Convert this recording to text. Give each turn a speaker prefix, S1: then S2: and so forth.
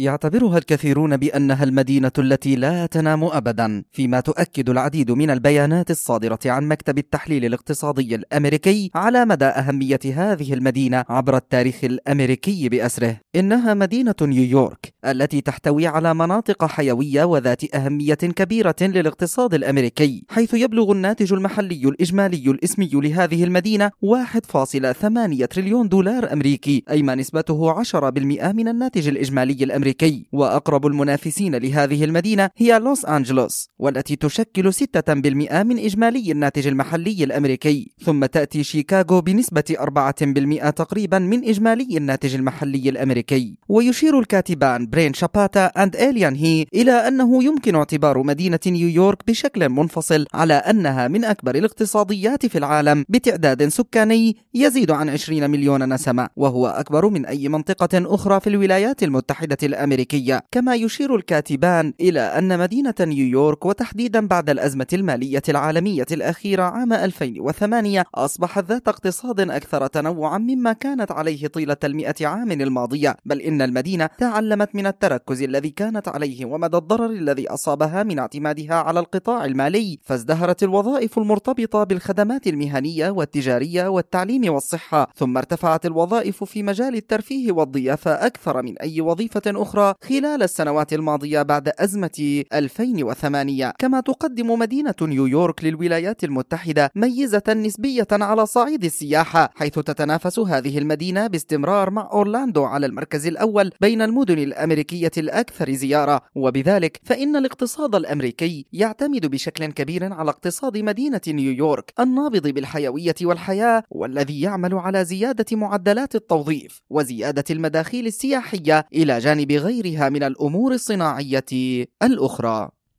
S1: يعتبرها الكثيرون بأنها المدينة التي لا تنام أبدا فيما تؤكد العديد من البيانات الصادرة عن مكتب التحليل الاقتصادي الأمريكي على مدى أهمية هذه المدينة عبر التاريخ الأمريكي بأسره. إنها مدينة نيويورك التي تحتوي على مناطق حيوية وذات أهمية كبيرة للاقتصاد الأمريكي حيث يبلغ الناتج المحلي الإجمالي الإسمي لهذه المدينة 1.8 تريليون دولار أمريكي أي ما نسبته 10% من الناتج الإجمالي الأمريكي. وأقرب المنافسين لهذه المدينة هي لوس أنجلوس والتي تشكل 6% من إجمالي الناتج المحلي الأمريكي. ثم تأتي شيكاغو بنسبة 4% تقريبا من إجمالي الناتج المحلي الأمريكي. ويشير الكاتبان برين شاباتا أند إليان هي إلى أنه يمكن اعتبار مدينة نيويورك بشكل منفصل على أنها من أكبر الاقتصاديات في العالم بتعداد سكاني يزيد عن 20 مليون نسمة وهو أكبر من أي منطقة أخرى في الولايات المتحدة الأمريكية. كما يشير الكاتبان إلى أن مدينة نيويورك وتحديدا بعد الأزمة المالية العالمية الأخيرة عام 2008 أصبحت ذات اقتصاد أكثر تنوعا مما كانت عليه طيلة المئة عام الماضية بل إن المدينة تعلمت من التركز الذي كانت عليه ومدى الضرر الذي أصابها من اعتمادها على القطاع المالي. فازدهرت الوظائف المرتبطة بالخدمات المهنية والتجارية والتعليم والصحة ثم ارتفعت الوظائف في مجال الترفيه والضيافة أكثر من أي وظيفة أخرى خلال السنوات الماضية بعد أزمة 2008 كما تقدم مدينة نيويورك للولايات المتحدة ميزة نسبية على صعيد السياحة حيث تتنافس هذه المدينة باستمرار مع أورلاندو على المركز الأول بين المدن الأمريكية الأكثر زيارة. وبذلك فإن الاقتصاد الأمريكي يعتمد بشكل كبير على اقتصاد مدينة نيويورك النابض بالحيوية والحياة والذي يعمل على زيادة معدلات التوظيف وزيادة المداخيل السياحية إلى جانب غيرها من الأمور الصناعية الأخرى.